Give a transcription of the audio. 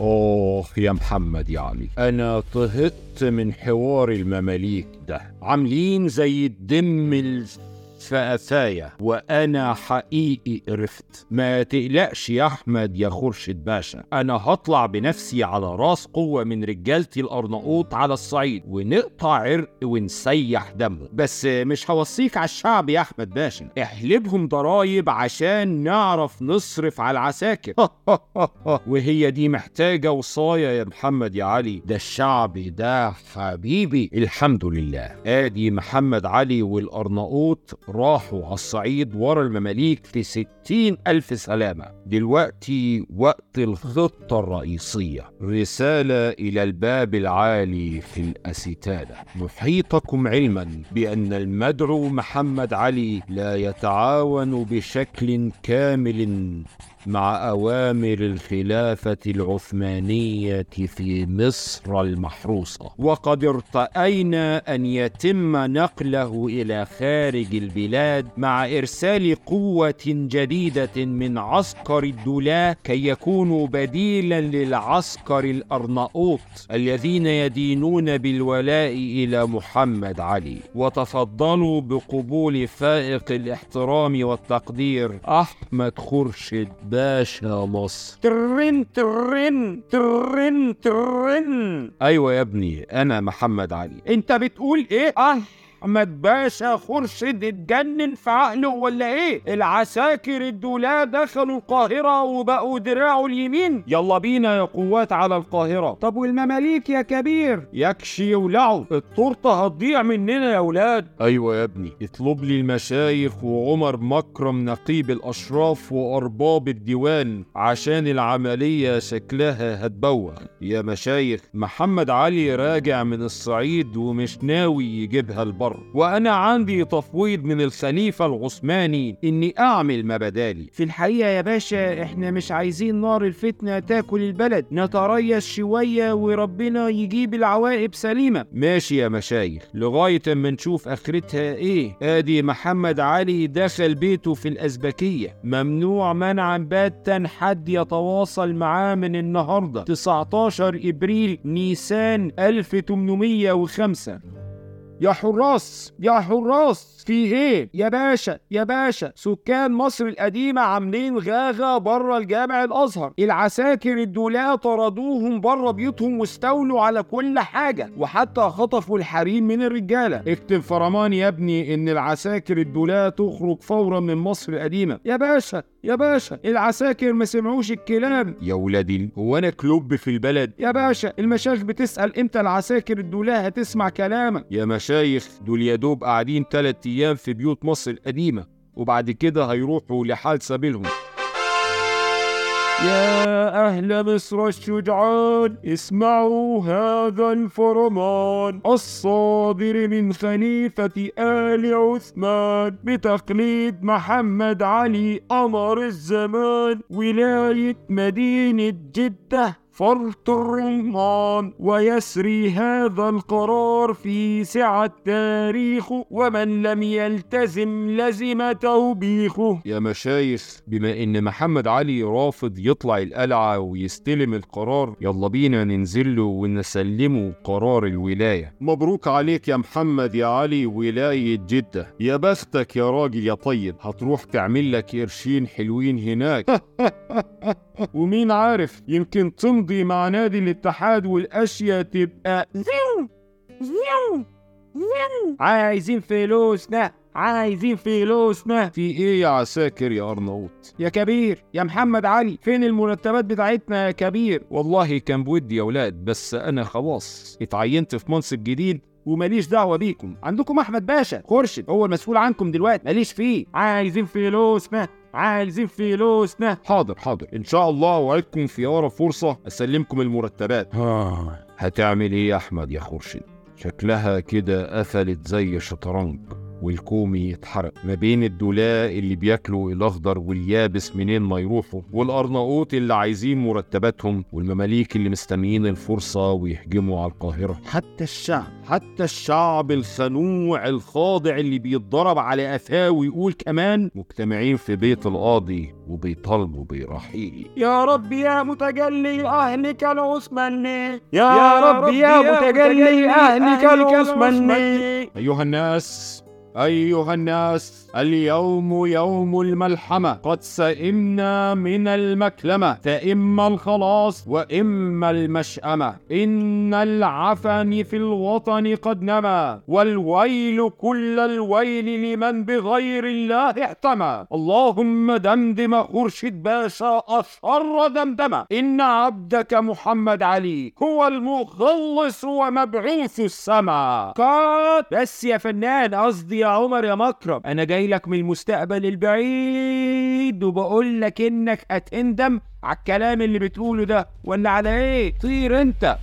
أوه يا محمد يا علي أنا طهقت من حوار المماليك ده. عاملين زي الدم الفأفاية وأنا حقيقي قرفت ما تقلقش يا أحمد يا خورشيد باشا. أنا هطلع بنفسي على راس قوة من رجالتي الأرناؤوط على الصعيد ونقطع عرق ونسيح دمه. بس مش هوصيك على الشعب يا أحمد باشا. احلبهم ضرايب عشان نعرف نصرف على العساكر. وهي دي محتاجة وصاية يا محمد يا علي. ده الشعب ده حبيبي. الحمد لله. آدي محمد علي والأرناؤوط راحوا على الصعيد ورا المماليك في ستين ألف سلامة. دلوقتي وقت الخطة الرئيسية. رسالة إلى الباب العالي في الأستانة نحيطكم علما بأن المدعو محمد علي لا يتعاون بشكل كامل مع أوامر الخلافة العثمانية في مصر المحروسة. وقد ارتأينا أن يتم نقله إلى خارج البلاد مع إرسال قوة جديدة من عسكر الدلاة كي يكونوا بديلا للعسكر الأرناؤوط الذين يدينون بالولاء إلى محمد علي. وتفضلوا بقبول فائق الاحترام والتقدير أحمد خورشيد باشا مصر. ترن ترن ترن ترن. أيوة يا ابني أنا محمد علي. أنت بتقول إيه؟ احمد باشا خورشيد اتجنن في عقله ولا إيه؟ العساكر الدولاة دخلوا القاهرة وبقوا دراعه اليمين. يلا بينا يا قوات على القاهرة. طب والمماليك يا كبير؟ يكشي يولعوا. التورتة هتضيع مننا يا ولاد. أيوة يا ابني. اطلب لي المشايخ وعمر مكرم نقيب الأشراف وأرباب الديوان عشان العملية شكلها هتبوخ يا مشايخ محمد علي راجع من الصعيد ومش ناوي يجيبها البر وأنا عندي تفويض من الخليفة العثماني. إني أعمل ما بدالي. في الحقيقة يا باشا إحنا مش عايزين نار الفتنة تاكل البلد. نتريث شوية وربنا يجيب العواقب سليمة. ماشي يا مشايخ. لغاية أما نشوف آخرتها إيه. آدي محمد علي دخل بيته في الأزبكية. ممنوع منعا باتا حد يتواصل معاه من النهاردة. 19 إبريل نيسان 1805 يا حراس يا حراس في إيه؟ يا باشا يا باشا سكان مصر القديمة عاملين غاغة بره الجامع الأزهر. العساكر الدولاة طردوهم بره بيوتهم واستولوا على كل حاجة وحتى خطفوا الحريم من الرجالة. اكتب فرمان يا ابني إن العساكر الدولاة تخرج فورا من مصر القديمة. يا باشا يا باشا العساكر ما سمعوش الكلام. يا ولادي هو أنا كلوب في البلد. يا باشا المشايخ بتسأل إمتى العساكر الدولاة هتسمع كلامك. يا مشايخ دول يا دوب قاعدين تلات أيام في بيوت مصر القديمة وبعد كده هيروحوا لحال سبيلهم. يا أهل مصر الشجعان اسمعوا هذا الفرمان. الصادر من خليفة آل عثمان بتقليد محمد علي قمر الزمان. ولاية مدينة جدة فرط الرمان ويسري هذا القرار في سعة تاريخه ومن لم يلتزم لزم توبيخه. يا مشايخ بما إن محمد علي رافض يطلع القلعة ويستلم القرار يلا بينا ننزل له ونسلمه قرار الولاية. مبروك عليك يا محمد يا علي ولاية جدة. يا بختك يا راجل يا طيب هتروح تعمل لك قرشين حلوين هناك. ومين عارف يمكن تمضي مع نادي الاتحاد والأشياء تبقى زيو زيو زيو عايزين فلوسنا عايزين فلوسنا. في إيه يا عساكر يا ارناؤوط يا كبير يا محمد علي فين المرتبات بتاعتنا يا كبير؟ والله كان بودي يا ولاد بس أنا خلاص اتعينت في منصب جديد وماليش دعوة بيكم. عندكم أحمد باشا خورشيد هو المسؤول عنكم دلوقتي ماليش فيه. عايزين فلوسنا. عايزين فلوسنا. حاضر حاضر. إن شاء الله اوعدكم في اقرب فرصه أسلمكم المرتبات. هتعمل إيه يا أحمد يا خورشيد؟ شكلها كده قفلت زي شطرنج. والكومي اتحرق ما بين الدولاء اللي بياكلوا الأخضر واليابس منين ما يروحوا والأرناؤوط اللي عايزين مرتباتهم والمماليك اللي مستنيين الفرصة ويهجموا على القاهرة. حتى الشعب حتى الشعب الخنوع الخاضع اللي بيتضرب على قفاه ويقول كمان مجتمعين في بيت القاضي وبيطالبوا برحيلي يا رب يا متجلي أهلك العثماني. يا رب يا متجلي أهلك العثماني. أيها الناس أيها الناس اليوم يوم الملحمة. قد سئمنا من المكلمة. فإما الخلاص وإما المشأمة. إن العفن في الوطن قد نما. والويل كل الويل لمن بغير الله احتمى. اللهم دمدم خورشيد باشا أشر دمدمة. إن عبدك محمد علي هو المخلص ومبعوث السما قد بس يا فنان قصدي يا عمر يا مكرم أنا جاي لك من المستقبل البعيد وبقول لك إنك هتندم على الكلام اللي بتقوله ده. ولا على إيه؟ طير أنت.